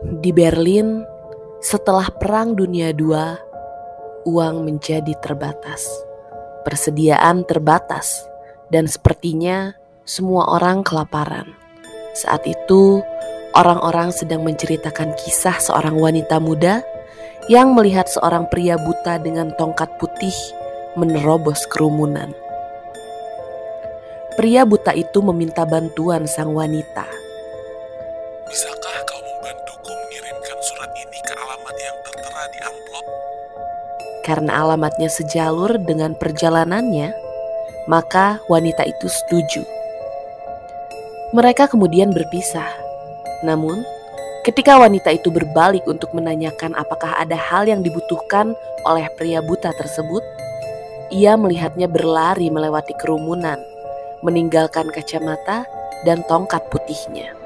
Di Berlin, setelah Perang Dunia II, uang menjadi terbatas, persediaan terbatas, dan sepertinya semua orang kelaparan. Saat itu, orang-orang sedang menceritakan kisah seorang wanita muda yang melihat seorang pria buta dengan tongkat putih menerobos kerumunan. Pria buta itu meminta bantuan sang wanita. Membantuku mengirimkan surat ini ke alamat yang tertera di amplop? Karena alamatnya sejalur dengan perjalanannya, maka wanita itu setuju. Mereka kemudian berpisah. Namun, ketika wanita itu berbalik untuk menanyakan apakah ada hal yang dibutuhkan oleh pria buta tersebut, ia melihatnya berlari melewati kerumunan, meninggalkan kacamata dan tongkat putihnya.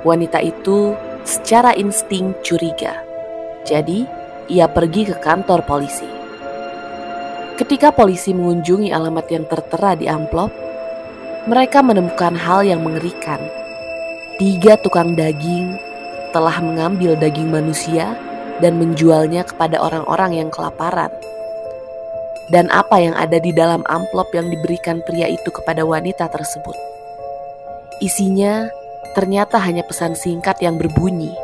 Wanita itu secara insting curiga. Jadi, ia pergi ke kantor polisi. Ketika polisi mengunjungi alamat yang tertera di amplop, mereka menemukan hal yang mengerikan. Tiga tukang daging telah mengambil daging manusia dan menjualnya kepada orang-orang yang kelaparan. Dan apa yang ada di dalam amplop yang diberikan pria itu kepada wanita tersebut? Isinya ternyata hanya pesan singkat yang berbunyi